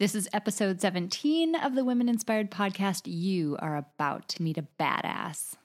This is episode 17 of the Women Inspired podcast. You are about to meet a badass.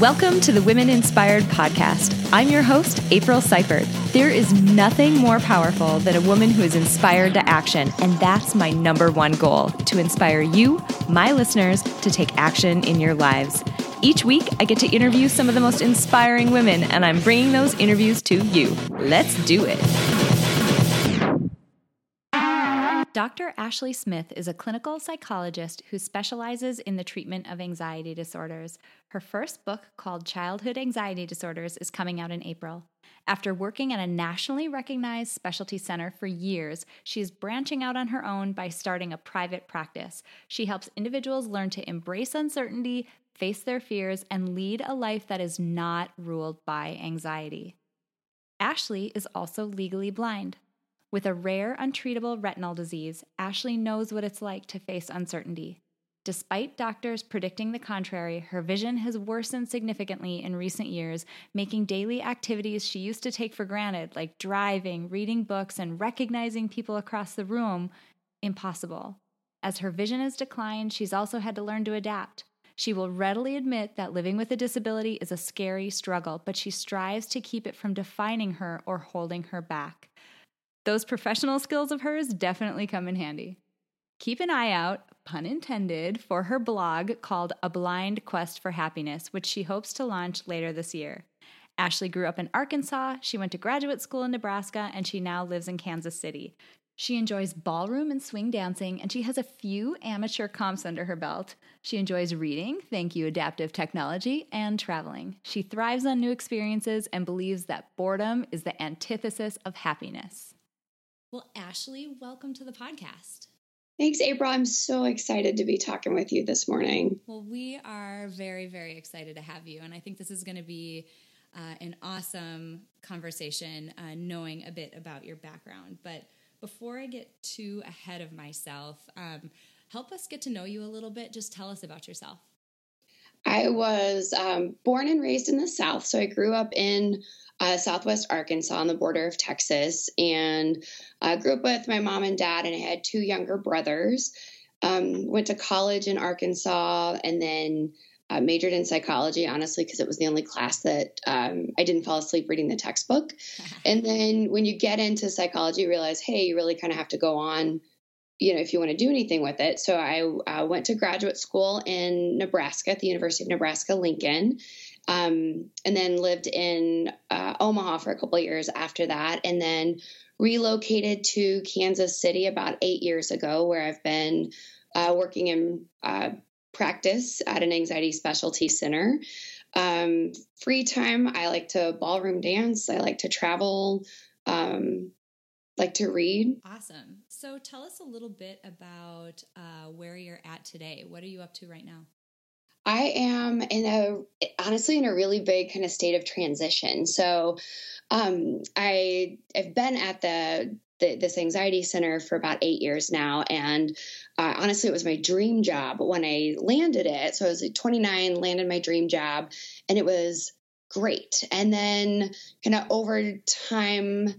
Welcome to the Women Inspired podcast. I'm your host, April Seifert. There is nothing more powerful than a woman who is inspired to action, and that's my number one goal to inspire you, my listeners, to take action in your lives. Each week, I get to interview some of the most inspiring women, and I'm bringing those interviews to you. Let's do it. Dr. Ashley Smith is a clinical psychologist who specializes in the treatment of anxiety disorders. Her first book, called Childhood Anxiety Disorders, is coming out in April. After working at a nationally recognized specialty center for years, she is branching out on her own by starting a private practice. She helps individuals learn to embrace uncertainty, face their fears, and lead a life that is not ruled by anxiety. Ashley is also legally blind. With a rare, untreatable retinal disease, Ashley knows what it's like to face uncertainty. Despite doctors predicting the contrary, her vision has worsened significantly in recent years, making daily activities she used to take for granted, like driving, reading books, and recognizing people across the room, impossible. As her vision has declined, she's also had to learn to adapt. She will readily admit that living with a disability is a scary struggle, but she strives to keep it from defining her or holding her back. Those professional skills of hers definitely come in handy. Keep an eye out, pun intended, for her blog called A Blind Quest for Happiness, which she hopes to launch later this year. Ashley grew up in Arkansas, she went to graduate school in Nebraska, and she now lives in Kansas City. She enjoys ballroom and swing dancing, and she has a few amateur comps under her belt. She enjoys reading, thank you, adaptive technology, and traveling. She thrives on new experiences and believes that boredom is the antithesis of happiness. Well, Ashley, welcome to the podcast. Thanks, April. I'm so excited to be talking with you this morning. Well, we are very, very excited to have you. And I think this is going to be uh, an awesome conversation, uh, knowing a bit about your background. But before I get too ahead of myself, um, help us get to know you a little bit. Just tell us about yourself. I was um, born and raised in the South. So I grew up in uh, Southwest Arkansas on the border of Texas, and I grew up with my mom and dad, and I had two younger brothers. Um, went to college in Arkansas, and then uh, majored in psychology, honestly, because it was the only class that um, I didn't fall asleep reading the textbook. and then when you get into psychology, you realize, hey, you really kind of have to go on, you know, if you want to do anything with it. So I uh, went to graduate school in Nebraska at the University of Nebraska Lincoln um, and then lived in uh, Omaha for a couple years after that, and then relocated to Kansas City about eight years ago, where I've been uh, working in uh, practice at an anxiety specialty center. Um, free time, I like to ballroom dance. I like to travel. Um, like to read. Awesome. So tell us a little bit about uh, where you're at today. What are you up to right now? I am in a honestly in a really big kind of state of transition. So um, I I've been at the, the, this anxiety center for about eight years now, and uh, honestly, it was my dream job when I landed it. So I was like 29, landed my dream job, and it was great. And then kind of over time.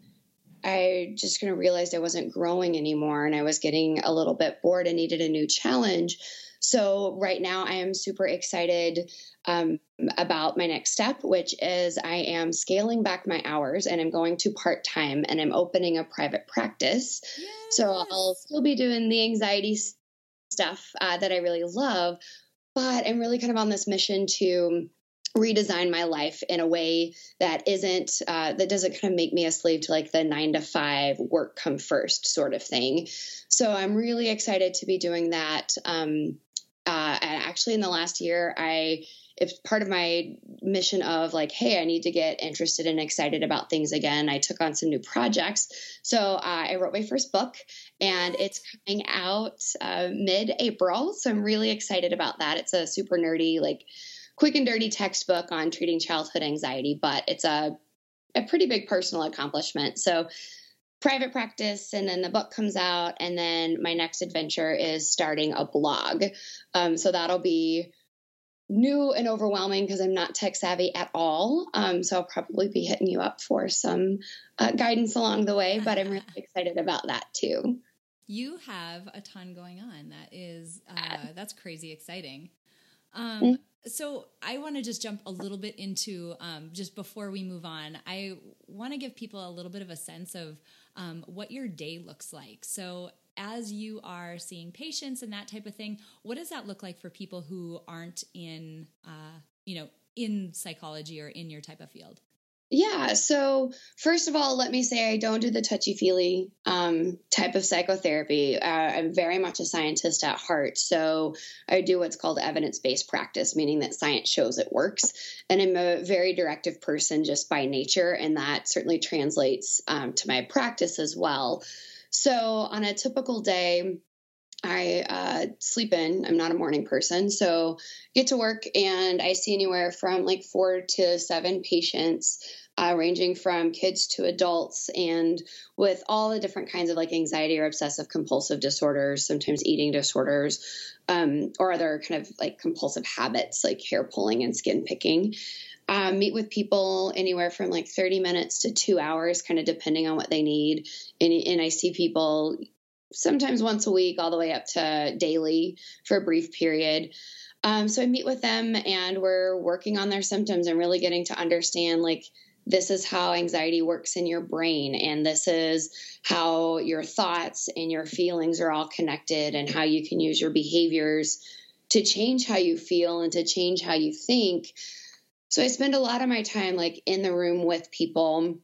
I just kind of realized I wasn't growing anymore and I was getting a little bit bored and needed a new challenge. So, right now, I am super excited um, about my next step, which is I am scaling back my hours and I'm going to part time and I'm opening a private practice. Yes. So, I'll still be doing the anxiety stuff uh, that I really love, but I'm really kind of on this mission to redesign my life in a way that isn't uh, that doesn't kind of make me a slave to like the nine to five work come first sort of thing so i'm really excited to be doing that um, actually in the last year i it's part of my mission of like hey i need to get interested and excited about things again i took on some new projects. So uh, i wrote my first book and it's coming out uh, mid-april so i'm really excited about that. It's a super nerdy like quick and dirty textbook on treating childhood anxiety but it's a a pretty big personal accomplishment. So private practice and then the book comes out and then my next adventure is starting a blog um, so that'll be new and overwhelming because I'm not tech savvy at all. Um, so I'll probably be hitting you up for some uh, guidance along the way, but I'm really excited about that too. You have a ton going on. That is, uh, that's crazy exciting. Um, mm-hmm. So I want to just jump a little bit into um, just before we move on. I want to give people a little bit of a sense of um, what your day looks like. So as you are seeing patients and that type of thing, what does that look like for people who aren't in, uh, you know, in psychology or in your type of field? Yeah. So, first of all, let me say I don't do the touchy feely um, type of psychotherapy. Uh, I'm very much a scientist at heart. So, I do what's called evidence based practice, meaning that science shows it works. And I'm a very directive person just by nature. And that certainly translates um, to my practice as well. So, on a typical day, I uh, sleep in. I'm not a morning person. So get to work and I see anywhere from like four to seven patients, uh, ranging from kids to adults, and with all the different kinds of like anxiety or obsessive compulsive disorders, sometimes eating disorders, um, or other kind of like compulsive habits like hair pulling and skin picking. Um, meet with people anywhere from like 30 minutes to two hours, kind of depending on what they need. And, and I see people sometimes once a week, all the way up to daily for a brief period. Um, so I meet with them and we're working on their symptoms and really getting to understand like this is how anxiety works in your brain and this is how your thoughts and your feelings are all connected and how you can use your behaviors to change how you feel and to change how you think. So I spend a lot of my time like in the room with people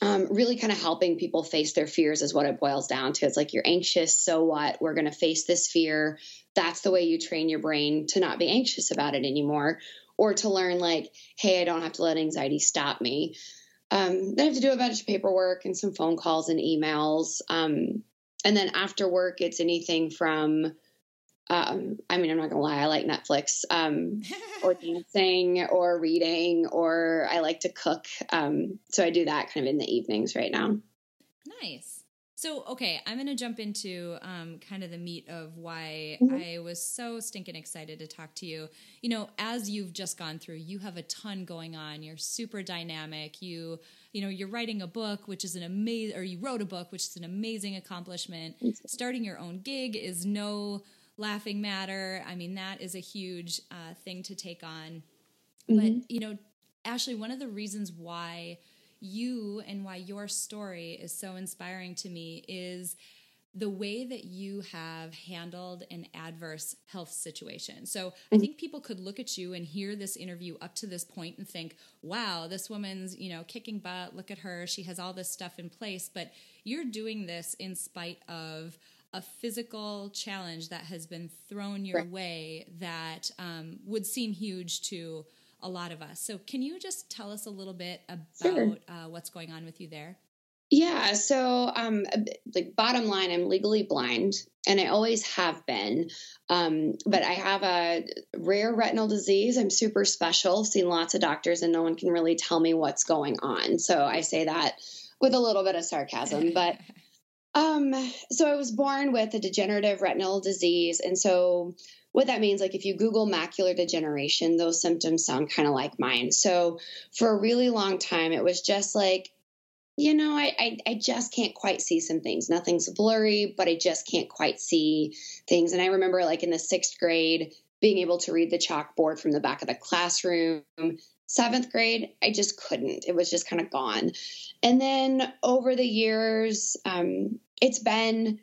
um, really kind of helping people face their fears is what it boils down to. It's like you're anxious, so what? We're going to face this fear. That's the way you train your brain to not be anxious about it anymore, or to learn like, hey, I don't have to let anxiety stop me. Um, then I have to do a bunch of paperwork and some phone calls and emails. Um, and then after work, it's anything from um, I mean, I'm not gonna lie, I like Netflix, um, or dancing, or reading, or I like to cook. Um, so I do that kind of in the evenings right now. Nice. So, okay, I'm going to jump into um, kind of the meat of why mm-hmm. I was so stinking excited to talk to you. You know, as you've just gone through, you have a ton going on. You're super dynamic. You, you know, you're writing a book, which is an amazing, or you wrote a book, which is an amazing accomplishment. Starting your own gig is no laughing matter. I mean, that is a huge uh, thing to take on. Mm-hmm. But, you know, Ashley, one of the reasons why you and why your story is so inspiring to me is the way that you have handled an adverse health situation. So I mm-hmm. think people could look at you and hear this interview up to this point and think, wow, this woman's, you know, kicking butt. Look at her. She has all this stuff in place. But you're doing this in spite of a physical challenge that has been thrown your right. way that um, would seem huge to a lot of us. So, can you just tell us a little bit about sure. uh, what's going on with you there? Yeah. So, um, like bottom line, I'm legally blind, and I always have been. Um, but I have a rare retinal disease. I'm super special. Seen lots of doctors, and no one can really tell me what's going on. So I say that with a little bit of sarcasm, but um, so I was born with a degenerative retinal disease. And so what that means, like if you Google macular degeneration, those symptoms sound kind of like mine. So for a really long time, it was just like, you know, I, I, I just can't quite see some things. Nothing's blurry, but I just can't quite see things. And I remember like in the sixth grade, being able to read the chalkboard from the back of the classroom. Seventh grade, I just couldn't. It was just kind of gone. And then over the years, um, it's been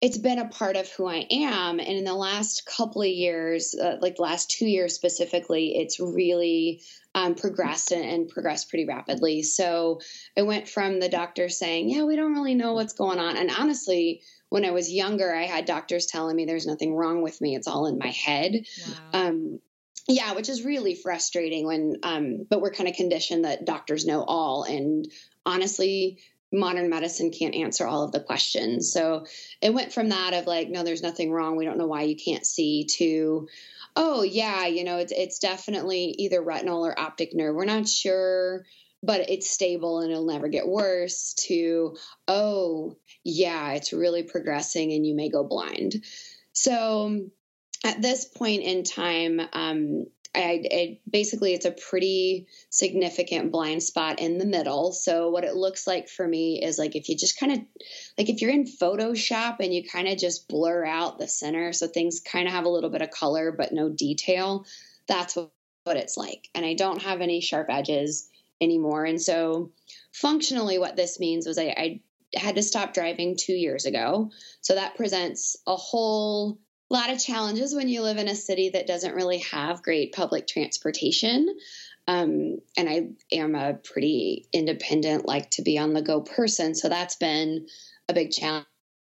it's been a part of who I am. And in the last couple of years, uh, like the last two years specifically, it's really um, progressed and, and, progressed pretty rapidly. So I went from the doctor saying, Yeah, we don't really know what's going on. And honestly, when I was younger, I had doctors telling me there's nothing wrong with me, it's all in my head. Wow. Um, yeah, which is really frustrating when, um, but we're kind of conditioned that doctors know all. And honestly, modern medicine can't answer all of the questions. So it went from that of like, no, there's nothing wrong. We don't know why you can't see to, oh yeah, you know, it's it's definitely either retinal or optic nerve. We're not sure, but it's stable and it'll never get worse. To oh yeah, it's really progressing and you may go blind. So at this point in time, um, I, I, basically it's a pretty significant blind spot in the middle. So what it looks like for me is like if you just kind of like if you're in Photoshop and you kind of just blur out the center so things kind of have a little bit of color but no detail, that's what, what it's like. And I don't have any sharp edges anymore. And so functionally what this means was I, I had to stop driving two years ago. So that presents a whole a lot of challenges when you live in a city that doesn't really have great public transportation. Um, and I am a pretty independent, like to be on the go person. So that's been a big challenge.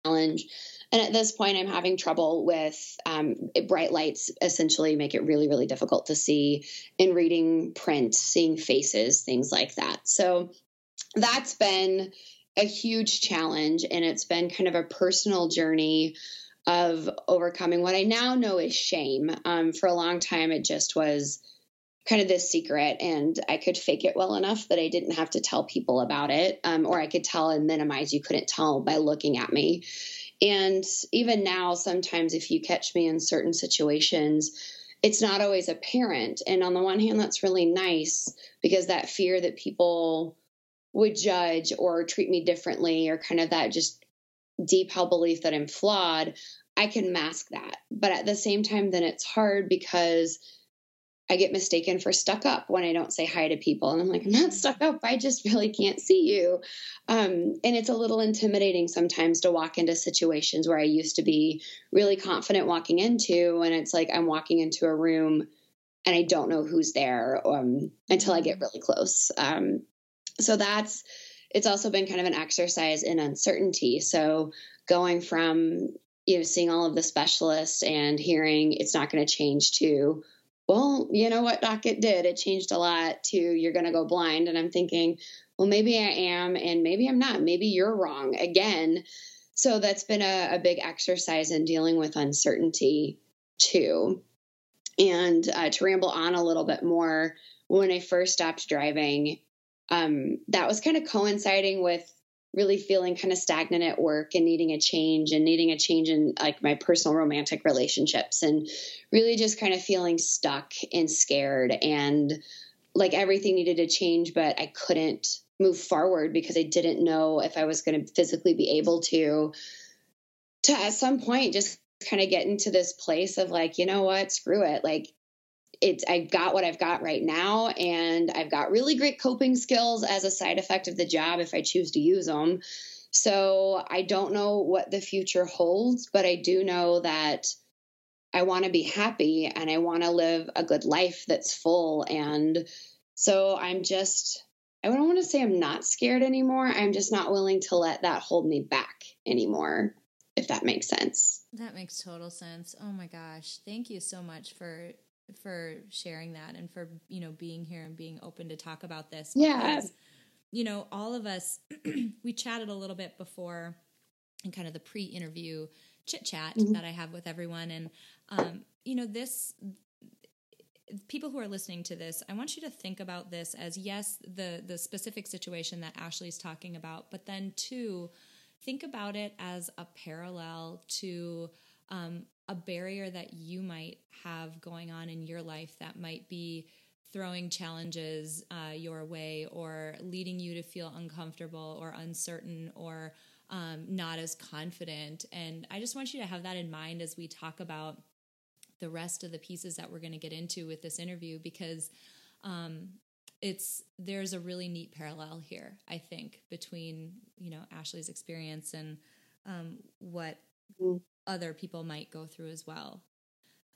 And at this point, I'm having trouble with um, bright lights, essentially, make it really, really difficult to see in reading print, seeing faces, things like that. So that's been a huge challenge. And it's been kind of a personal journey of overcoming what I now know is shame. Um, for a long time, it just was kind of this secret, and I could fake it well enough that I didn't have to tell people about it, um, or I could tell and minimize. You couldn't tell by looking at me. And even now, sometimes if you catch me in certain situations, it's not always apparent. And on the one hand, that's really nice because that fear that people would judge or treat me differently, or kind of that just deep held belief that I'm flawed, I can mask that. But at the same time, then it's hard because I get mistaken for stuck up when I don't say hi to people. And I'm like, I'm not stuck up. I just really can't see you. Um, and it's a little intimidating sometimes to walk into situations where I used to be really confident walking into. And it's like I'm walking into a room and I don't know who's there um, until I get really close. Um, so that's it's also been kind of an exercise in uncertainty. So going from you know seeing all of the specialists and hearing it's not going to change to well you know what doc it did. It changed a lot to you're going to go blind. And i'm thinking well maybe i am and maybe i'm not. Maybe you're wrong again. So that's been a, a big exercise in dealing with uncertainty too. And uh, to ramble on a little bit more when i first stopped driving um, that was kind of coinciding with really feeling kind of stagnant at work and needing a change and needing a change in like my personal romantic relationships and really just kind of feeling stuck and scared and like everything needed to change but I couldn't move forward because I didn't know if I was going to physically be able to to at some point just kind of get into this place of like you know what? Screw it. Like it's I've got what I've got right now, and I've got really great coping skills as a side effect of the job if I choose to use them. So I don't know what the future holds, but I do know that I want to be happy and I want to live a good life that's full. And so I'm just, I don't want to say I'm not scared anymore. I'm just not willing to let that hold me back anymore, if that makes sense. That makes total sense. Oh my gosh. Thank you so much for for sharing that and for you know being here and being open to talk about this yeah you know all of us we chatted a little bit before in kind of the pre-interview chit chat mm-hmm. that i have with everyone and um, you know this people who are listening to this i want you to think about this as yes the the specific situation that ashley's talking about but then two think about it as a parallel to um, a barrier that you might have going on in your life that might be throwing challenges uh, your way or leading you to feel uncomfortable or uncertain or um, not as confident. And I just want you to have that in mind as we talk about the rest of the pieces that we're going to get into with this interview because um, it's there's a really neat parallel here i think between you know ashley's experience and um, what mm other people might go through as well.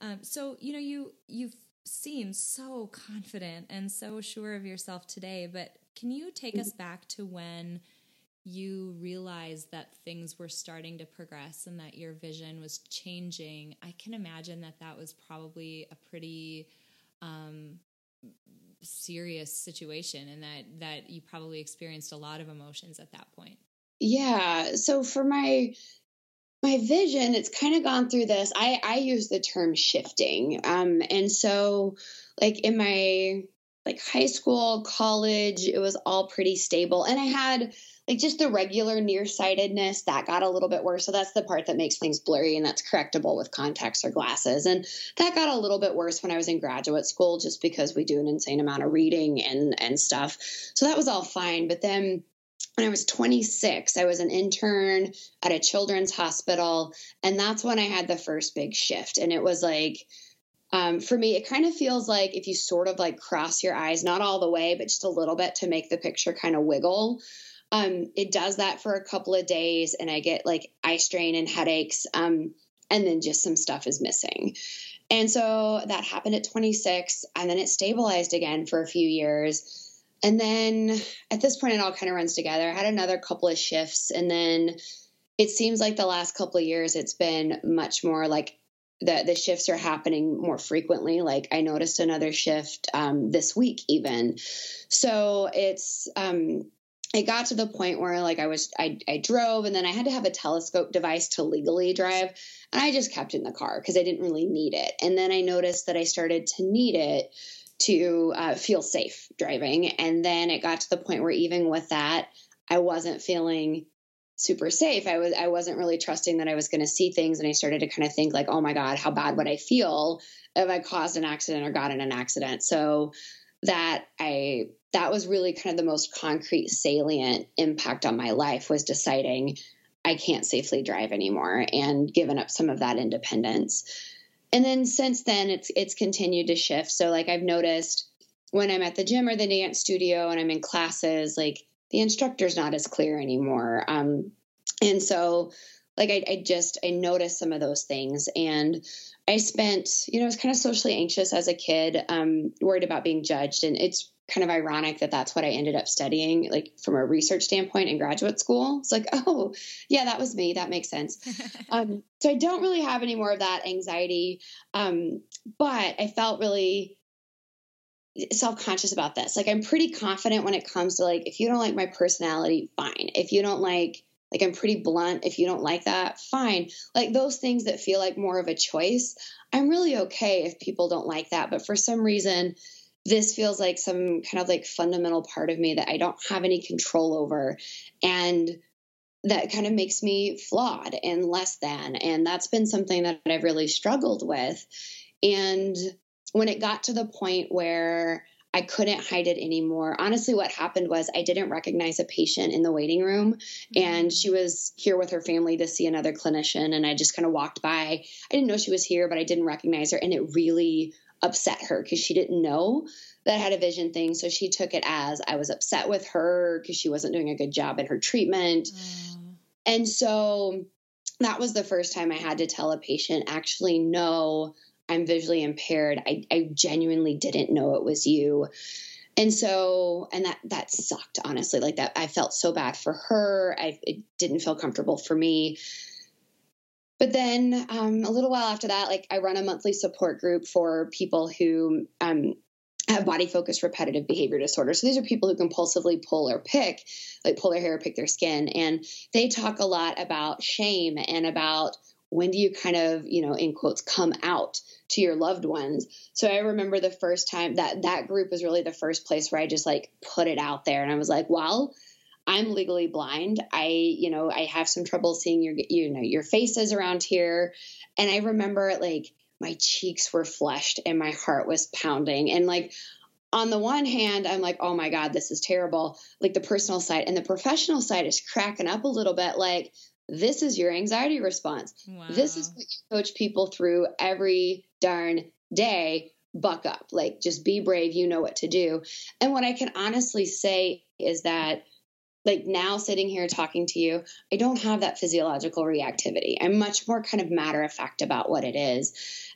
Um, so you know you you seem so confident and so sure of yourself today, but can you take us back to when you realized that things were starting to progress and that your vision was changing? I can imagine that that was probably a pretty um, serious situation, and that that you probably experienced a lot of emotions at that point. Yeah. So for my my vision it's kind of gone through this i i use the term shifting um and so like in my like high school college it was all pretty stable and i had like just the regular nearsightedness that got a little bit worse. So that's the part that makes things blurry and that's correctable with contacts or glasses. And that got a little bit worse when I was in graduate school just because we do an insane amount of reading and and stuff. So that was all fine. But then when I was 26, I was an intern at a children's hospital. And that's when I had the first big shift. And it was like, um, for me, it kind of feels like if you sort of like cross your eyes, not all the way, but just a little bit to make the picture kind of wiggle. Um, it does that for a couple of days, and I get like eye strain and headaches, um, and then just some stuff is missing. And so that happened at 26, and then it stabilized again for a few years. And then at this point, it all kind of runs together. I had another couple of shifts, and then it seems like the last couple of years, it's been much more like the the shifts are happening more frequently. Like I noticed another shift um, this week, even. So it's um, it got to the point where like I was I, I drove and then I had to have a telescope device to legally drive and I just kept in the car because I didn't really need it and then I noticed that I started to need it to uh, feel safe driving. And then it got to the point where even with that I wasn't feeling super safe. I was I wasn't really trusting that I was going to see things. And I started to kind of think like oh my god how bad would I feel if I caused an accident or got in an accident? So that I that was really kind of the most concrete salient impact on my life was deciding I can't safely drive anymore and given up some of that independence. And then since then it's it's continued to shift. So like I've noticed when I'm at the gym or the dance studio and I'm in classes, like the instructor's not as clear anymore. Um, and so like I, I just I noticed some of those things and I spent, you know, I was kind of socially anxious as a kid, um, worried about being judged. And it's kind of ironic that that's what I ended up studying, like from a research standpoint in graduate school. It's like, oh, yeah, that was me. That makes sense. um, so I don't really have any more of that anxiety. Um, but I felt really self conscious about this. Like, I'm pretty confident when it comes to, like, if you don't like my personality, fine. If you don't like, like I'm pretty blunt. If you don't like that, fine. Like those things that feel like more of a choice, I'm really okay if people don't like that. But for some reason, this feels like some kind of like fundamental part of me that I don't have any control over. And that kind of makes me flawed and less than. And that's been something that I've really struggled with. And when it got to the point where I couldn't hide it anymore. Honestly, what happened was I didn't recognize a patient in the waiting room, and mm. she was here with her family to see another clinician. And I just kind of walked by. I didn't know she was here, but I didn't recognize her. And it really upset her because she didn't know that I had a vision thing. So she took it as I was upset with her because she wasn't doing a good job in her treatment. Mm. And so that was the first time I had to tell a patient, actually, no I'm visually impaired. I, I genuinely didn't know it was you. And so, and that, that sucked, honestly. Like that, I felt so bad for her. I, it didn't feel comfortable for me. But then um, a little while after that, like I run a monthly support group for people who um, have body focused repetitive behavior disorder. So these are people who compulsively pull or pick, like pull their hair or pick their skin. And they talk a lot about shame and about when do you kind of, you know, in quotes, come out to your loved ones. So I remember the first time that that group was really the first place where I just like put it out there and I was like, well, I'm legally blind. I, you know, I have some trouble seeing your, you know, your faces around here. And I remember like my cheeks were flushed and my heart was pounding. And like, on the one hand, I'm like, oh my God, this is terrible. Like the personal side and the professional side is cracking up a little bit. Like, this is your anxiety response. Wow. This is what you coach people through every darn day. Buck up, like just be brave. You know what to do. And what I can honestly say is that like now sitting here talking to you, I don't have that physiological reactivity. I'm much more kind of matter of fact about what it is.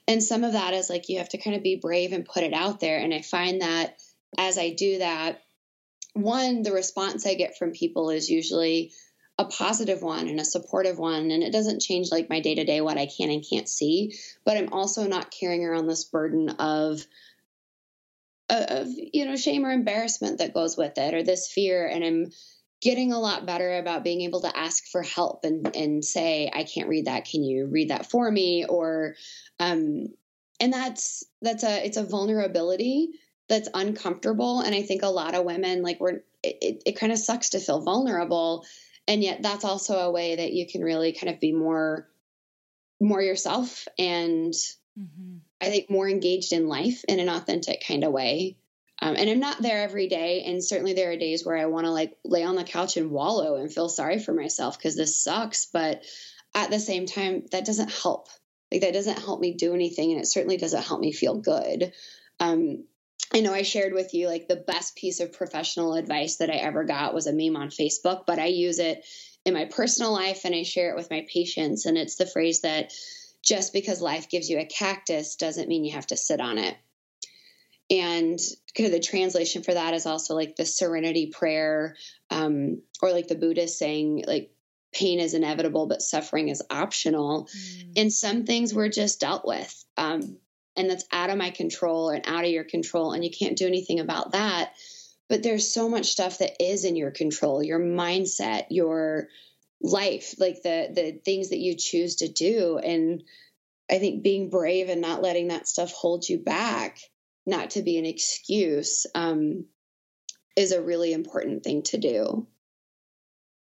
And some of that is like you have to kind of be brave and put it out there. And I find that as I do that, one, the response I get from people is usually, a positive one and a supportive one and it doesn't change like my day to day what i can and can't see but i'm also not carrying around this burden of of you know shame or embarrassment that goes with it or this fear and i'm getting a lot better about being able to ask for help and and say i can't read that can you read that for me or um and that's that's a it's a vulnerability that's uncomfortable. And I think a lot of women, like, we're, it, it, it kind of sucks to feel vulnerable. And yet, that's also a way that you can really kind of be more, more yourself and mm-hmm. I think more engaged in life in an authentic kind of way. Um, and I'm not there every day. And certainly there are days where I want to like lay on the couch and wallow and feel sorry for myself because this sucks. But at the same time, that doesn't help. Like that doesn't help me do anything. And it certainly doesn't help me feel good. Um, I know I shared with you like the best piece of professional advice that I ever got was a meme on Facebook, but I use it in my personal life and I share it with my patients. And it's the phrase that just because life gives you a cactus doesn't mean you have to sit on it. And kind of the translation for that is also like the serenity prayer, um, or like the Buddhist saying, like, pain is inevitable, but suffering is optional. Mm. And some things we're just dealt with. Um, and that's out of my control and out of your control. And you can't do anything about that. But there's so much stuff that is in your control your mindset, your life, like the the things that you choose to do. And I think being brave and not letting that stuff hold you back, not to be an excuse, um, is a really important thing to do.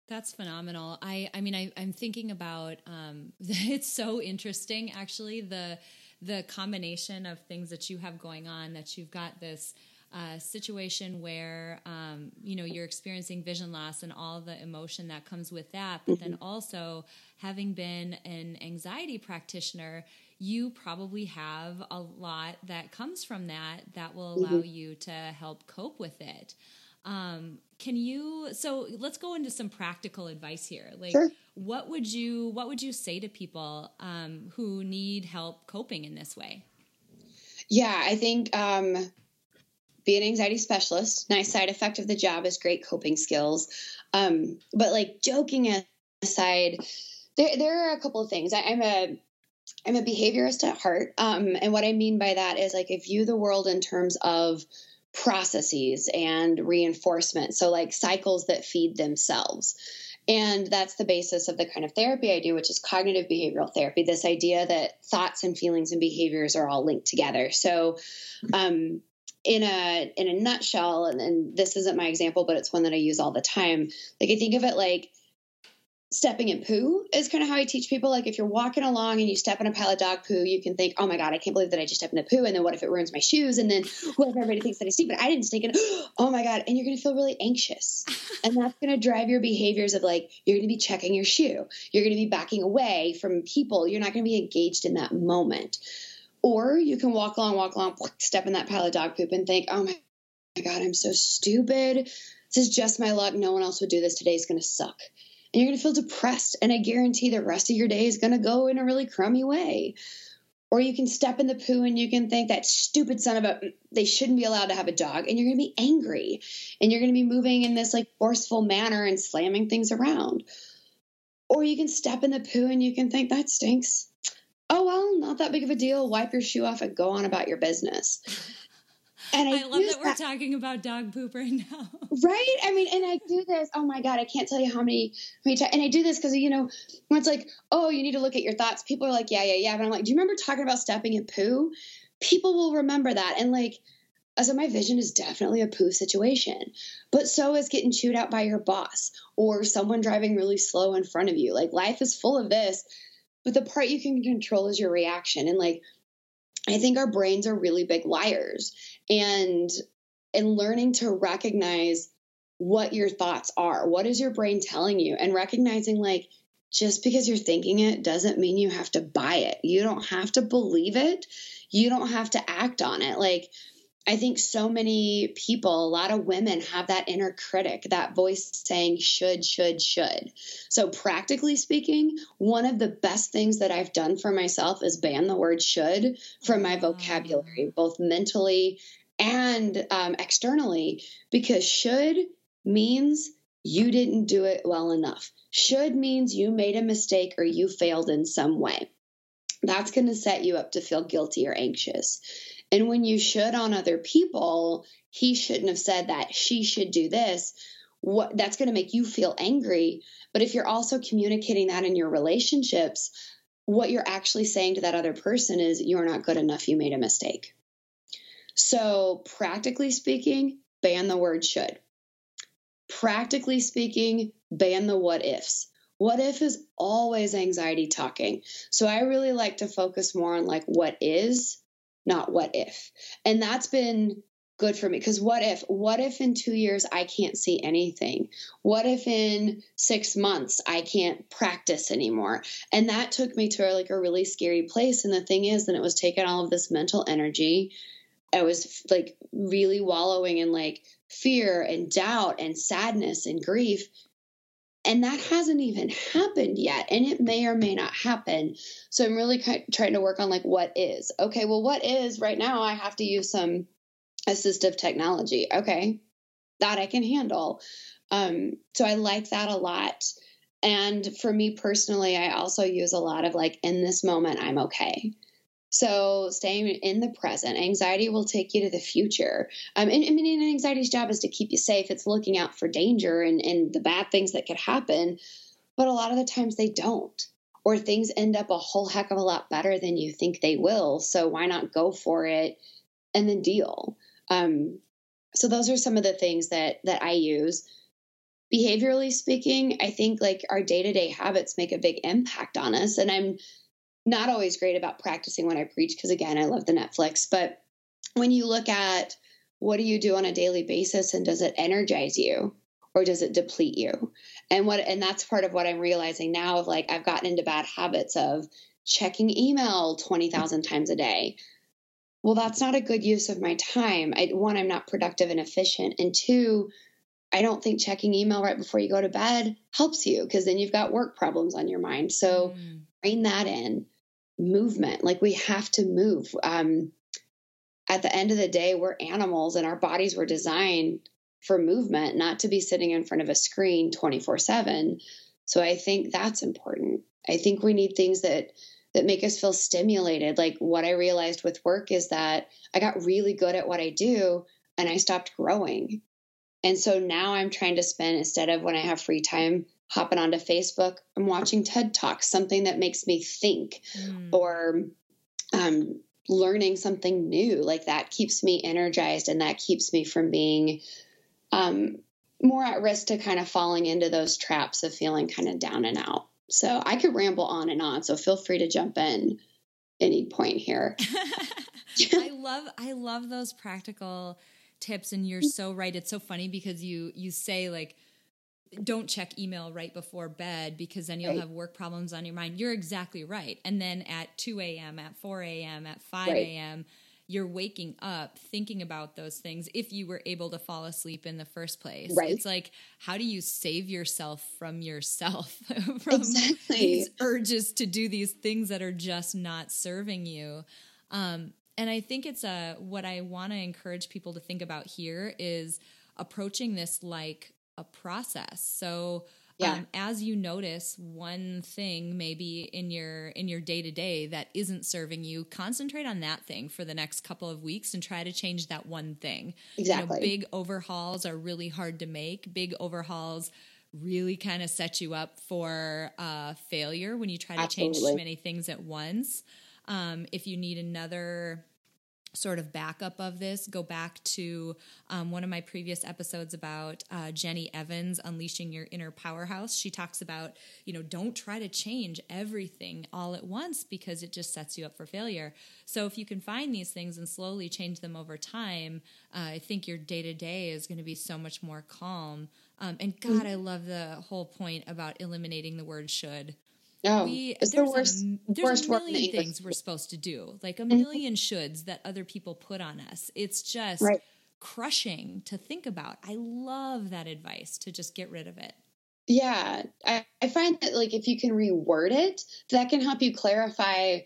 That's phenomenal. I I mean I I'm thinking about um it's so interesting actually the the combination of things that you have going on that you've got this uh, situation where um, you know you're experiencing vision loss and all the emotion that comes with that but mm-hmm. then also having been an anxiety practitioner you probably have a lot that comes from that that will allow mm-hmm. you to help cope with it um, can you so let's go into some practical advice here like sure. what would you what would you say to people um, who need help coping in this way yeah i think um, be an anxiety specialist. Nice side effect of the job is great coping skills. Um, but like joking aside, there there are a couple of things. I, am a I'm a behaviorist at heart, um, and what I mean by that is like I view the world in terms of processes and reinforcement. So like cycles that feed themselves. And that's the basis of the kind of therapy I do, which is cognitive behavioral therapy. This idea that thoughts and feelings and behaviors are all linked together. So, um, in a in a nutshell and, and this isn't my example but it's one that i use all the time like i think of it like stepping in poo is kind of how I teach people. Like if you're walking along and you step in a pile of dog poo, you can think, oh my God, I can't believe that I just stepped in the poo. And then what if it ruins my shoes? And then what if everybody thinks that I stink, but I didn't stink? And oh my God. And you're going to feel really anxious. and that's going to drive your behaviors of like, you're going to be checking your shoe. You're going to be backing away from people. You're not going to be engaged in that moment. Or you can walk along, walk along, step in that pile of dog poop and think, oh my God, I'm so stupid. This is just my luck. No one else would do this. Today's going to suck. And you're going to feel depressed. And I guarantee the rest of your day is going to go in a really crummy way. Or you can step in the poo and you can think that stupid son of a, they shouldn't be allowed to have a dog. And you're going to be angry. And you're going to be moving in this like forceful manner and slamming things around. Or you can step in the poo and you can think that stinks oh well, not that big of a deal. Wipe your shoe off and go on about your business. And I, I love that we're that, talking about dog poop right now. right? I mean, and I do this. Oh my god, I can't tell you how many, how many times. And I do this because you know when it's like, oh, you need to look at your thoughts. People are like, yeah, yeah, yeah. But I'm like, do you remember talking about stepping in poo? People will remember that. And like, so my vision is definitely a poo situation, but so is getting chewed out by your boss or someone driving really slow in front of you. Like life is full of this but the part you can control is your reaction and like i think our brains are really big liars and and learning to recognize what your thoughts are. What is your brain telling you? And recognizing like just because you're thinking it doesn't mean you have to buy it. You don't have to believe it. You don't have to act on it. Like I think so many people, a lot of women have that inner critic, that voice saying should, should, should. So, practically speaking, one of the best things that I've done for myself is ban the word should from my vocabulary, both mentally and um, externally, because should means you didn't do it well enough. Should means you made a mistake or you failed in some way. That's going to set you up to feel guilty or anxious. And when you should on other people, he shouldn't have said that. She should do this. What that's going to make you feel angry. But if you're also communicating that in your relationships, what you're actually saying to that other person is you're not good enough, you made a mistake. So, practically speaking, ban the word should. Practically speaking, ban the what ifs. What if is always anxiety talking. So, I really like to focus more on like what is, not what if. And that's been good for me because what if what if in 2 years I can't see anything? What if in 6 months I can't practice anymore? And that took me to like a really scary place and the thing is then it was taking all of this mental energy. I was like really wallowing in like fear and doubt and sadness and grief and that hasn't even happened yet and it may or may not happen so i'm really trying to work on like what is okay well what is right now i have to use some assistive technology. Okay, that I can handle. Um, so I like that a lot. And for me personally, I also use a lot of like, in this moment, I'm okay. So staying in the present, anxiety will take you to the future. Um, and I mean, anxiety's job is to keep you safe. It's looking out for danger and, and the bad things that could happen. But a lot of the times they don't, or things end up a whole heck of a lot better than you think they will. So why not go for it and then deal? Um, so those are some of the things that that I use. Behaviorally speaking, I think like our day to day habits make a big impact on us, and I'm not always great about practicing when I preach because again, I love the Netflix. But when you look at what do you do on a daily basis, and does it energize you? or does it deplete you and what and that's part of what i'm realizing now of like i've gotten into bad habits of checking email 20,000 times a day well, that's not a good use of my time. I, one, I'm not productive and efficient. And two, I don't think checking email right before you go to bed helps you because then you've got work problems on your mind. So mm. bring that in. Movement, like we have to move. Um, at the end of the day, we're animals and our bodies were designed for movement, not to be sitting in front of a screen 24 7. So I think that's important. I think we need things that that make us feel stimulated. Like what I realized with work is that I got really good at what I do and I stopped growing. And so now I'm trying to spend, instead of when I have free time, hopping onto Facebook, I'm watching TED Talks, something that makes me think mm. or um, learning something new. Like that keeps me energized and that keeps me from being um, more at risk to kind of falling into those traps of feeling kind of down and out. So I could ramble on and on. So feel free to jump in any point here. I love I love those practical tips and you're so right. It's so funny because you you say like don't check email right before bed because then you'll right. have work problems on your mind. You're exactly right. And then at 2 a.m., at 4 a.m., at 5 a.m., right you're waking up thinking about those things if you were able to fall asleep in the first place. Right. It's like, how do you save yourself from yourself, from exactly. these urges to do these things that are just not serving you? Um, and I think it's a what I want to encourage people to think about here is approaching this like a process. So yeah. Um, as you notice one thing maybe in your in your day to day that isn't serving you concentrate on that thing for the next couple of weeks and try to change that one thing exactly you know, big overhauls are really hard to make big overhauls really kind of set you up for uh, failure when you try to Absolutely. change too many things at once um, if you need another sort of backup of this, go back to um, one of my previous episodes about uh, Jenny Evans unleashing your inner powerhouse. She talks about, you know, don't try to change everything all at once because it just sets you up for failure. So if you can find these things and slowly change them over time, uh, I think your day to day is going to be so much more calm. Um, and God, mm-hmm. I love the whole point about eliminating the word should. No, we, it's the worst. A, there's worst a million things we're supposed to do, like a 1000000 mm-hmm. shoulds that other people put on us. It's just right. crushing to think about. I love that advice to just get rid of it. Yeah, I, I find that like if you can reword it, that can help you clarify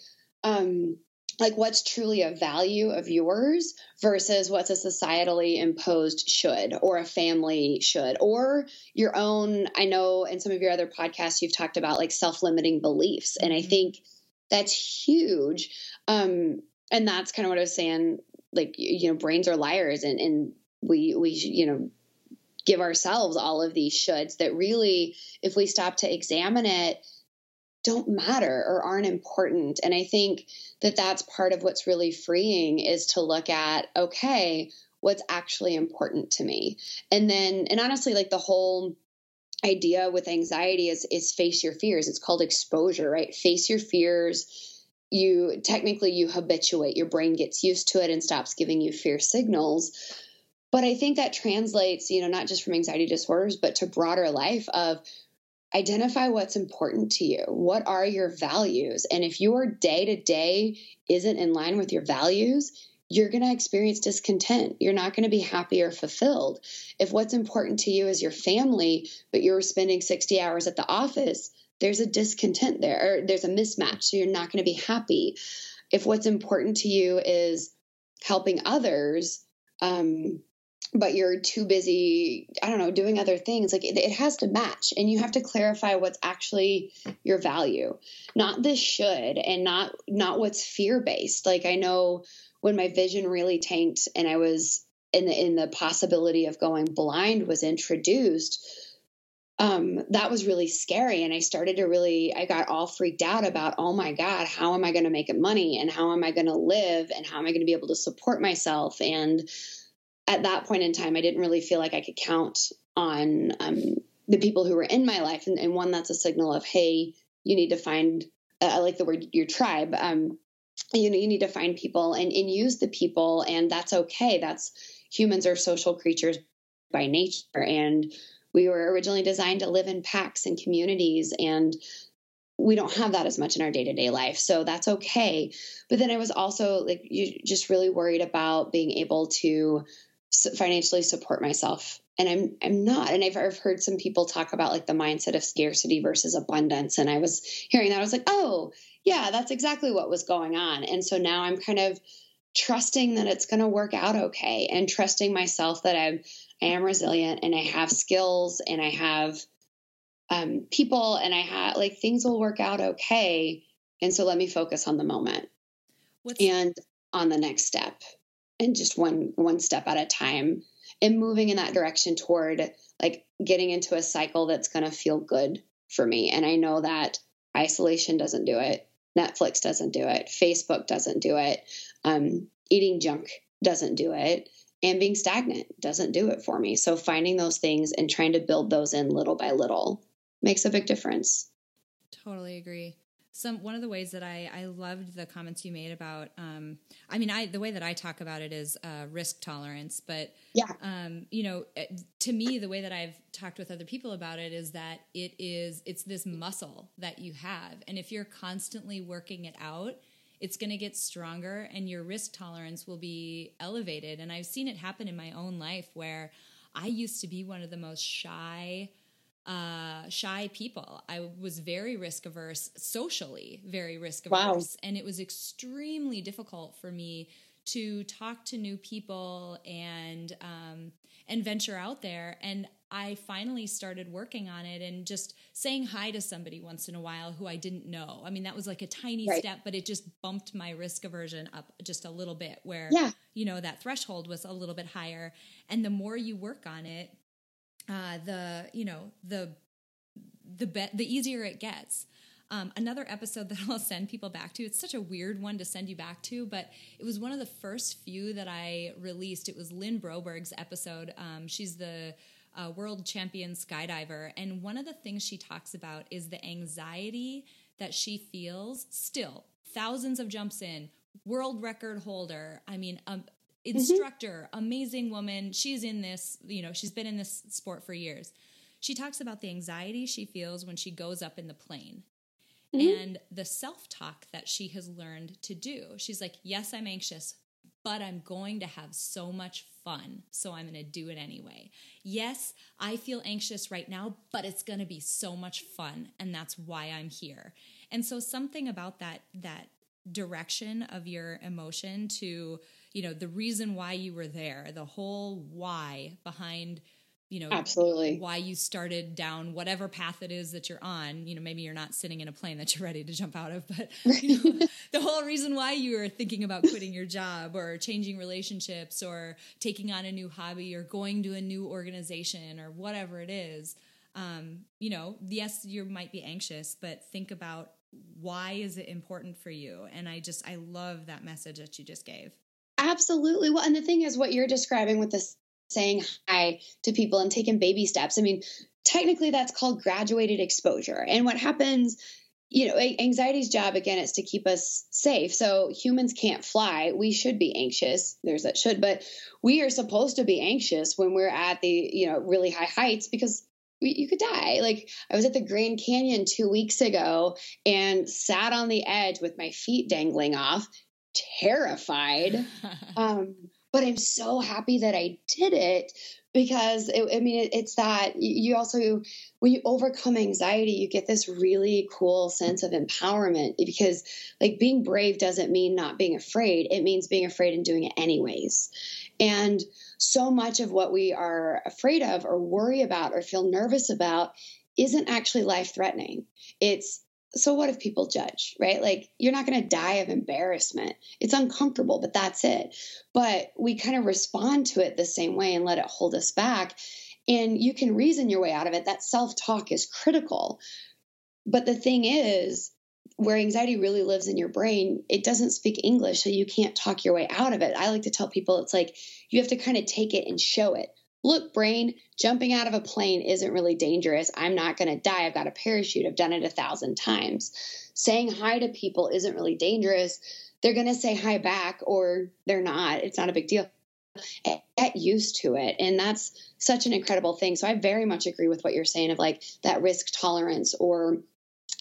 um, like what's truly a value of yours versus what's a societally imposed should or a family should or your own i know in some of your other podcasts you've talked about like self-limiting beliefs and i mm-hmm. think that's huge um and that's kind of what i was saying like you know brains are liars and and we we you know give ourselves all of these shoulds that really if we stop to examine it don't matter or aren't important. And I think that that's part of what's really freeing is to look at, okay, what's actually important to me. And then, and honestly, like the whole idea with anxiety is is face your fears. It's called exposure, right? Face your fears. You technically you habituate. Your brain gets used to it and stops giving you fear signals. But I think that translates, you know, not just from anxiety disorders, but to broader life of identify what's important to you. What are your values? And if your day to day isn't in line with your values, you're going to experience discontent. You're not going to be happy or fulfilled. If what's important to you is your family, but you're spending 60 hours at the office, there's a discontent there, or there's a mismatch. So you're not going to be happy. If what's important to you is helping others, um, but you're too busy, I don't know, doing other things. Like it, it, has to match, and you have to clarify what's actually your value, not this should, and not not what's fear based. Like I know when my vision really tanked, and I was in the in the possibility of going blind was introduced. Um, that was really scary, and I started to really, I got all freaked out about, oh my god, how am I going to make money, and how am I going to live, and how am I going to be able to support myself, and at that point in time, I didn't really feel like I could count on um, the people who were in my life. And, and, one, that's a signal of, hey, you need to find, uh, I like the word your tribe. Um, you know, you need to find people and, and use the people, and that's okay. That's humans are social creatures by nature. And we were originally designed to live in packs and communities. And we don't have that as much in our day-to-day life so that's okay but then i was also like you just really worried about being able to financially support myself. And i'm i'm not and I've, I've heard some people talk about like the mindset of scarcity versus abundance. And i was hearing that i was like oh yeah that's exactly what was going on. And so now i'm kind of trusting that it's going to work out okay and trusting myself that i'm i am resilient and i have skills and i have um, people and i have like things will work out okay. And so let me focus on the moment What's- and on the next step and just one one step at a time and moving in that direction toward like getting into a cycle that's going to feel good for me. And i know that isolation doesn't do it. Netflix doesn't do it. Facebook doesn't do it. Um, eating junk doesn't do it. And being stagnant doesn't do it for me. So finding those things and trying to build those in little by little makes a big difference. Totally agree some one of the ways that I I loved the comments you made about um I mean I the way that I talk about it is uh, risk tolerance, but yeah, um you know eh, to me the way that I've talked with other people about it is that it is it's this muscle that you have, and if you're constantly working it out, it's going to get stronger, and your risk tolerance will be elevated. And I've seen it happen in my own life where I used to be one of the most shy uh, shy people. I was very risk averse, socially very risk averse, wow. and it was extremely difficult for me to talk to new people and um, and venture out there. And I finally started working on it and just saying hi to somebody once in a while who I didn't know. I mean, that was like a tiny right. step, but it just bumped my risk aversion up just a little bit. Where yeah. you know that threshold was a little bit higher, and the more you work on it, uh, the you know the the be- the easier it gets. Um, another episode that I'll send people back to. It's such a weird one to send you back to, but it was one of the first few that I released. It was Lynn Broberg's episode. Um, she's the uh, world champion skydiver, and one of the things she talks about is the anxiety that she feels still. Thousands of jumps in, world record holder. I mean, um. Instructor, mm-hmm. amazing woman. She's in this, you know, she's been in this sport for years. She talks about the anxiety she feels when she goes up in the plane mm-hmm. and the self talk that she has learned to do. She's like, Yes, I'm anxious, but I'm going to have so much fun. So I'm going to do it anyway. Yes, I feel anxious right now, but it's going to be so much fun. And that's why I'm here. And so something about that, that direction of your emotion to you know the reason why you were there the whole why behind you know absolutely why you started down whatever path it is that you're on you know maybe you're not sitting in a plane that you're ready to jump out of but you know, the whole reason why you were thinking about quitting your job or changing relationships or taking on a new hobby or going to a new organization or whatever it is um, you know yes you might be anxious but think about why is it important for you? And I just, I love that message that you just gave. Absolutely. Well, and the thing is, what you're describing with this saying hi to people and taking baby steps, I mean, technically that's called graduated exposure. And what happens you know, anxiety's job again is to keep us safe. So humans can't fly. We should be anxious. There's that should, but we are supposed to be anxious when we're at the, you know, really high heights because you could die. Like I was at the Grand Canyon two weeks ago and sat on the edge with my feet dangling off, terrified. um, but I'm so happy that I did it because it, I mean, it, it's that you also, when you overcome anxiety, you get this really cool sense of empowerment because, like, being brave doesn't mean not being afraid, it means being afraid and doing it anyways. And so much of what we are afraid of or worry about or feel nervous about isn't actually life threatening. It's so what if people judge, right? Like you're not going to die of embarrassment. It's uncomfortable, but that's it. But we kind of respond to it the same way and let it hold us back. And you can reason your way out of it. That self talk is critical. But the thing is, where anxiety really lives in your brain, it doesn't speak English, so you can't talk your way out of it. I like to tell people it's like you have to kind of take it and show it look, brain, jumping out of a plane isn't really dangerous. I'm not going to die. I've got a parachute. I've done it a thousand times. Saying hi to people isn't really dangerous. They're going to say hi back or they're not. It's not a big deal. Get used to it. And that's such an incredible thing. So I very much agree with what you're saying of like that risk tolerance or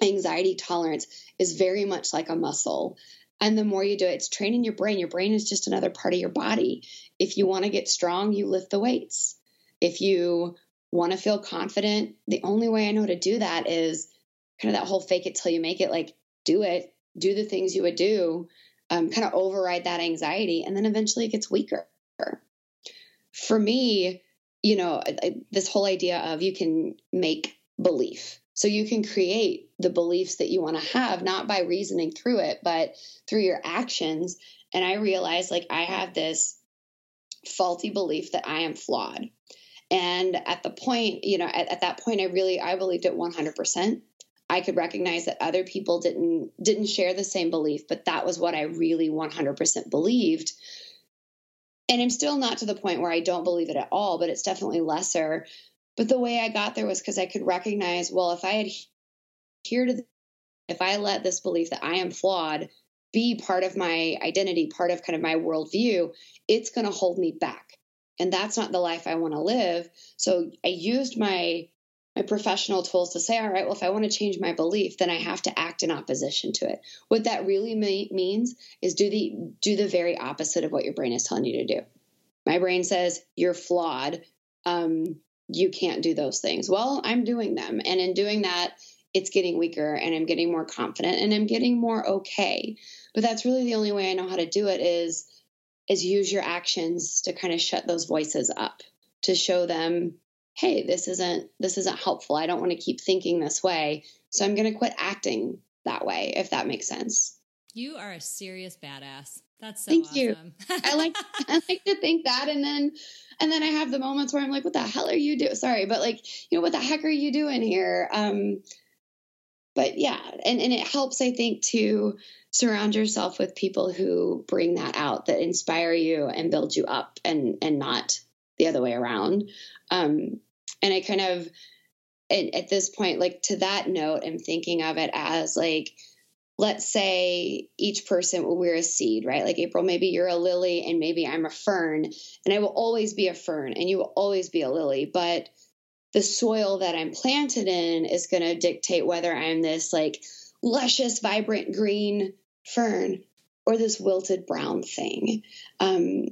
anxiety tolerance is very much like a muscle. And the more you do it, it's training your brain. Your brain is just another part of your body. If you want to get strong, you lift the weights. If you want to feel confident, the only way I know to do that is kind of that whole fake it till you make it like do it, do the things you would do, um, kind of override that anxiety, and then eventually it gets weaker. For me, you know, this whole idea of you can make belief. So you can create the beliefs that you want to have, not by reasoning through it, but through your actions. And I realized like I have this faulty belief that I am flawed. And at the point, you know, at, at that point, I really I believed it 100%. I could recognize that other people didn't didn't share the same belief, but that was what I really 100% believed. And I'm still not to the point where I don't believe it at all, but it's definitely lesser. But the way I got there was because I could recognize, well, if I adhere to, if I let this belief that I am flawed be part of my identity, part of kind of my worldview, it's going to hold me back. And that's not the life I want to live. So I used my my professional tools to say, all right, well, if I want to change my belief, then I have to act in opposition to it. What that really means is do the do the very opposite of what your brain is telling you to do. My brain says you're flawed. Um, you can't do those things. Well, I'm doing them, and in doing that, it's getting weaker, and I'm getting more confident, and I'm getting more okay. But that's really the only way I know how to do it is is use your actions to kind of shut those voices up to show them hey this isn't this isn't helpful. I don't want to keep thinking this way. So i'm going to quit acting that way if that makes sense. You are a serious badass. That's so thank awesome. you i like i like to think that and then and then i have the moments where i'm like what the hell are you doing sorry but like you know what the heck are you doing here? Um but yeah and and it helps i think to surround yourself with people who bring that out that inspire you and build you up and and not the other way around. Um and i kind of and at this point like to that note i'm thinking of it as like let's say each person will wear a seed right? Like april maybe you're a lily and maybe i'm a fern and i will always be a fern and you will always be a lily but the soil that i'm planted in is going to dictate whether i'm this like luscious vibrant green fern or this wilted brown thing. Um,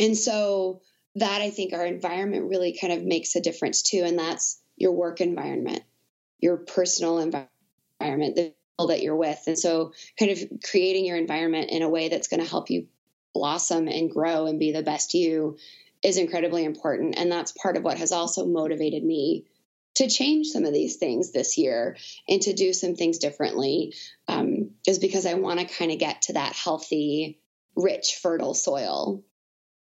and so that I think our environment really kind of makes a difference too. And that's your work environment, your personal environment, the people that you're with. And so kind of creating your environment in a way that's going to help you blossom and grow and be the best you is incredibly important. And that's part of what has also motivated me to change some of these things this year and to do some things differently um, is because I want to kind of get to that healthy, rich, fertile soil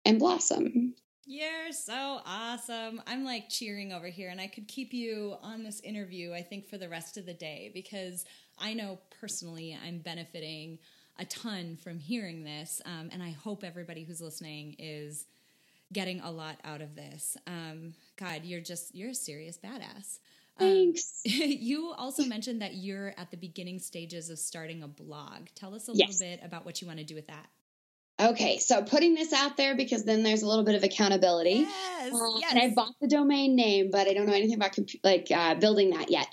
and blossom. You're so awesome. I'm like cheering over here, and I could keep you on this interview, I think, for the rest of the day because I know personally I'm benefiting a ton from hearing this. Um, and I hope everybody who's listening is getting a lot out of this. Um, God, you're just, you're a serious badass. Um, Thanks. Um, you also mentioned that you're at the beginning stages of starting a blog. Tell us a yes. little bit about what you want to do with that. Okay, so putting this out there because then there's a little bit of accountability. Yes, uh, yes. And I bought the domain name, but I don't know anything about comp- like uh, building that yet.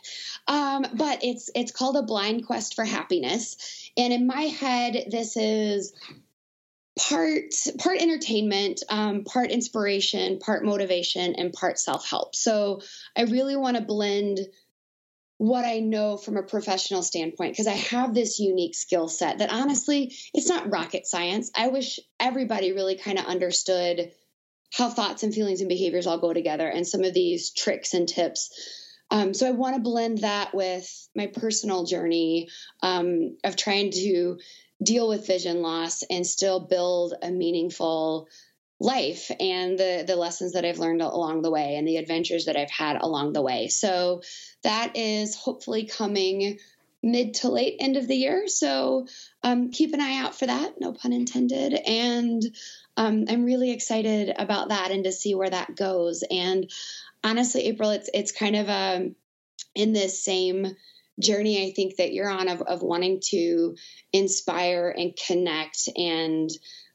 Um, but it's it's called a blind quest for happiness, and in my head, this is part part entertainment, um, part inspiration, part motivation, and part self help. So I really want to blend what I know from a professional standpoint because I have this unique skill set that honestly, it's not rocket science. I wish everybody really kind of understood how thoughts and feelings and behaviors all go together and some of these tricks and tips. Um, so I want to blend that with my personal journey um, of trying to deal with vision loss and still build a meaningful life and the the lessons that I've learned along the way and the adventures that I've had along the way. So that is hopefully coming mid to late end of the year. So um, keep an eye out for that, no pun intended. And um, I'm really excited about that and to see where that goes. And honestly, April, it's it's kind of um, in this same journey I think that you're on of, of wanting to inspire and connect and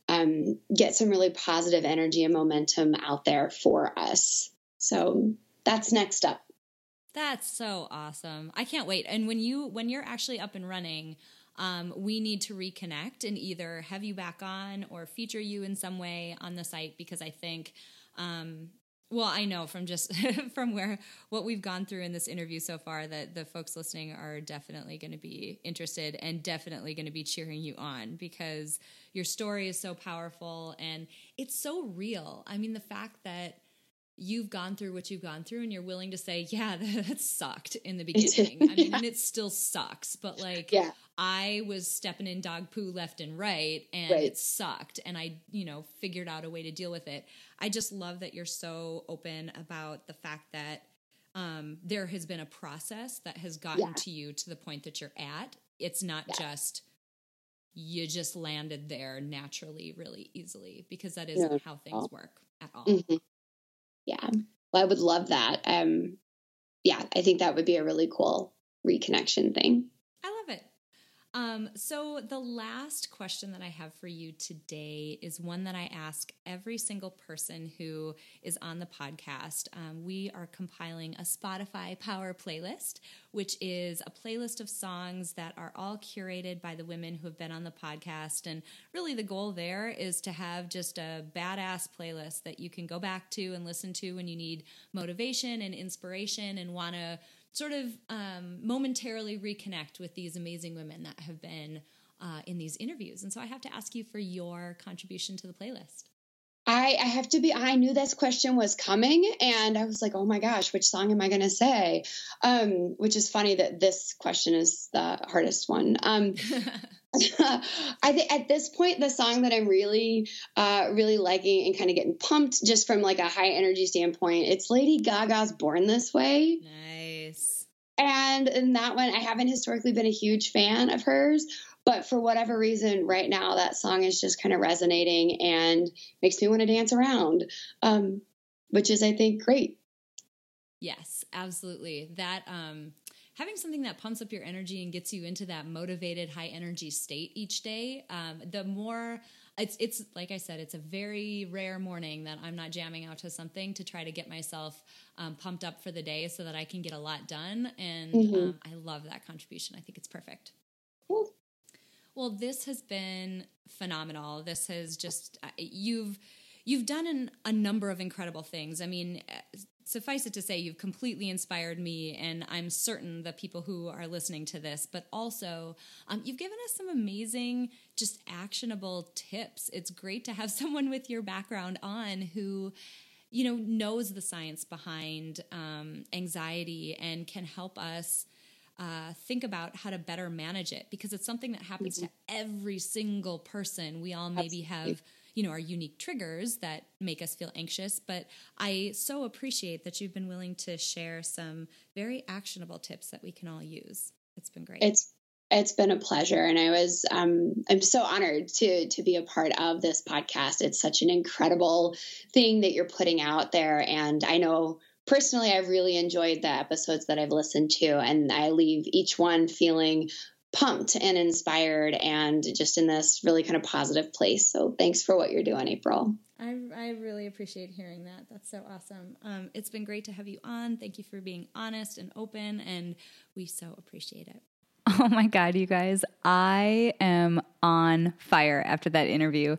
um, get some really positive energy and momentum out there for us. So that's next up. That's so awesome. I can't wait. And when you when you're actually up and running, um, we need to reconnect and either have you back on or feature you in some way on the site because I think um, well i know from just from where what we've gone through in this interview so far that the folks listening are definitely going to be interested and definitely going to be cheering you on because your story is so powerful and it's so real. I mean the fact that you've gone through what you've gone through and you're willing to say yeah that, sucked in the beginning i mean and it still sucks but like yeah. i was stepping in dog poo left and right and right. it sucked and i you know figured out a way to deal with it i just love that you're so open about the fact that um, there has been a process that has gotten yeah. to you to the point that you're at it's not yeah. just you just landed there naturally really easily because that isn't how things work at all mm-hmm yeah. Well, i would love that. Um yeah i think that would be a really cool reconnection thing um, so, the last question that I have for you today is one that I ask every single person who is on the podcast. Um, we are compiling a Spotify Power playlist, which is a playlist of songs that are all curated by the women who have been on the podcast. And really, the goal there is to have just a badass playlist that you can go back to and listen to when you need motivation and inspiration and want to sort of um, momentarily reconnect with these amazing women that have been uh, in these interviews. And so I have to ask you for your contribution to the playlist. I, I have to be, I knew this question was coming and I was like, oh my gosh, which song am I going to say? Um, which is funny that this question is the hardest one. Um, I think at this point, the song that I'm really, uh, really liking and kind of getting pumped just from like a high energy standpoint, it's Lady Gaga's Born This Way. Nice. And in that one, I haven't historically been a huge fan of hers, but for whatever reason, right now, that song is just kind of resonating and makes me want to dance around, um, which is, I think, great. Yes, absolutely. That, um, having something that pumps up your energy and gets you into that motivated high energy state each day um, the more it's it's like i said it's a very rare morning that i'm not jamming out to something to try to get myself um, pumped up for the day so that i can get a lot done. And mm-hmm. um, i love that contribution. I think it's perfect. Cool. well this has been phenomenal. This has just uh, you've you've done an, a number of incredible things. I mean suffice it to say, you've completely inspired me, and I'm certain the people who are listening to this, but also um, you've given us some amazing, just actionable tips. It's great to have someone with your background on who you know knows the science behind um, anxiety and can help us uh, think about how to better manage it because it's something that happens mm-hmm. to every single person we all maybe Absolutely. have you know, our unique triggers that make us feel anxious. But I so appreciate that you've been willing to share some very actionable tips that we can all use. It's been great. It's it's been a pleasure, and I was um, I'm so honored to to be a part of this podcast. It's such an incredible thing that you're putting out there, and I know personally I've really enjoyed the episodes that I've listened to, and I leave each one feeling pumped and inspired and just in this really kind of positive place. So thanks for what you're doing, April. I, I really appreciate hearing that. That's so awesome. Um, it's been great to have you on. Thank you for being honest and open, and we so appreciate it. Oh my God, you guys, I am on fire after that interview.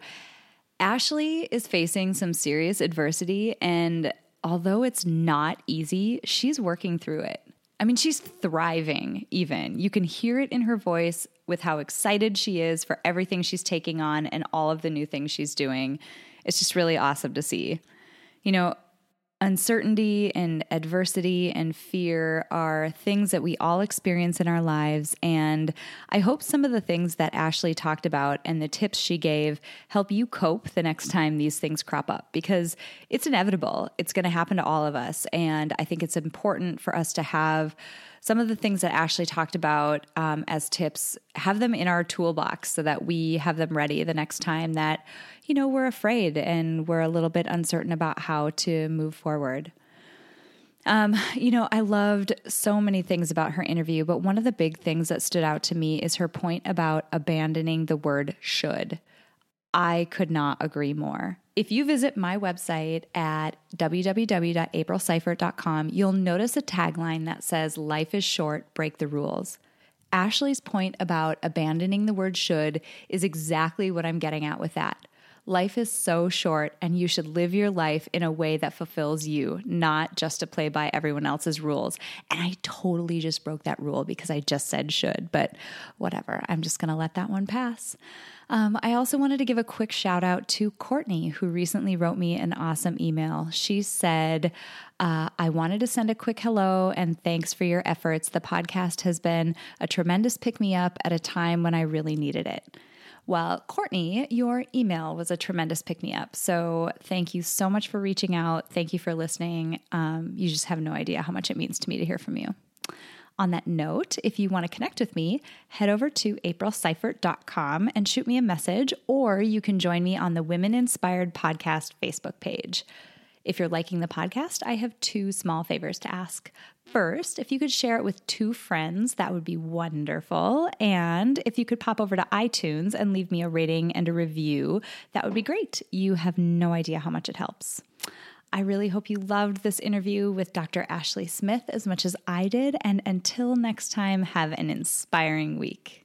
Ashley is facing some serious adversity, and although it's not easy, she's working through it. I mean, she's thriving, even. You can hear it in her voice with how excited she is for everything she's taking on and all of the new things she's doing. It's just really awesome to see. You know, Uncertainty and adversity and fear are things that we all experience in our lives. And I hope some of the things that Ashley talked about and the tips she gave help you cope the next time these things crop up because it's inevitable. It's going to happen to all of us. And I think it's important for us to have some of the things that Ashley talked about um, as tips, have them in our toolbox so that we have them ready the next time that, you know, we're afraid and we're a little bit uncertain about how to move forward. Um, you know, I loved so many things about her interview, but one of the big things that stood out to me is her point about abandoning the word should. I could not agree more. If you visit my website at www.aprilseifert.com, you'll notice a tagline that says, Life is short, break the rules. Ashley's point about abandoning the word should is exactly what I'm getting at with that. Life is so short, and you should live your life in a way that fulfills you, not just to play by everyone else's rules. And I totally just broke that rule because I just said should, but whatever. I'm just going to let that one pass. Um, I also wanted to give a quick shout out to Courtney, who recently wrote me an awesome email. She said, uh, I wanted to send a quick hello and thanks for your efforts. The podcast has been a tremendous pick me up at a time when I really needed it. Well, Courtney, your email was a tremendous pick me up. So thank you so much for reaching out. Thank you for listening. Um, you just have no idea how much it means to me to hear from you. On that note, if you want to connect with me, head over to aprilseifert.com and shoot me a message, or you can join me on the Women Inspired Podcast Facebook page. If you're liking the podcast, I have two small favors to ask. First, if you could share it with two friends, that would be wonderful. And if you could pop over to iTunes and leave me a rating and a review, that would be great. You have no idea how much it helps. I really hope you loved this interview with Dr. Ashley Smith as much as I did. And until next time, have an inspiring week.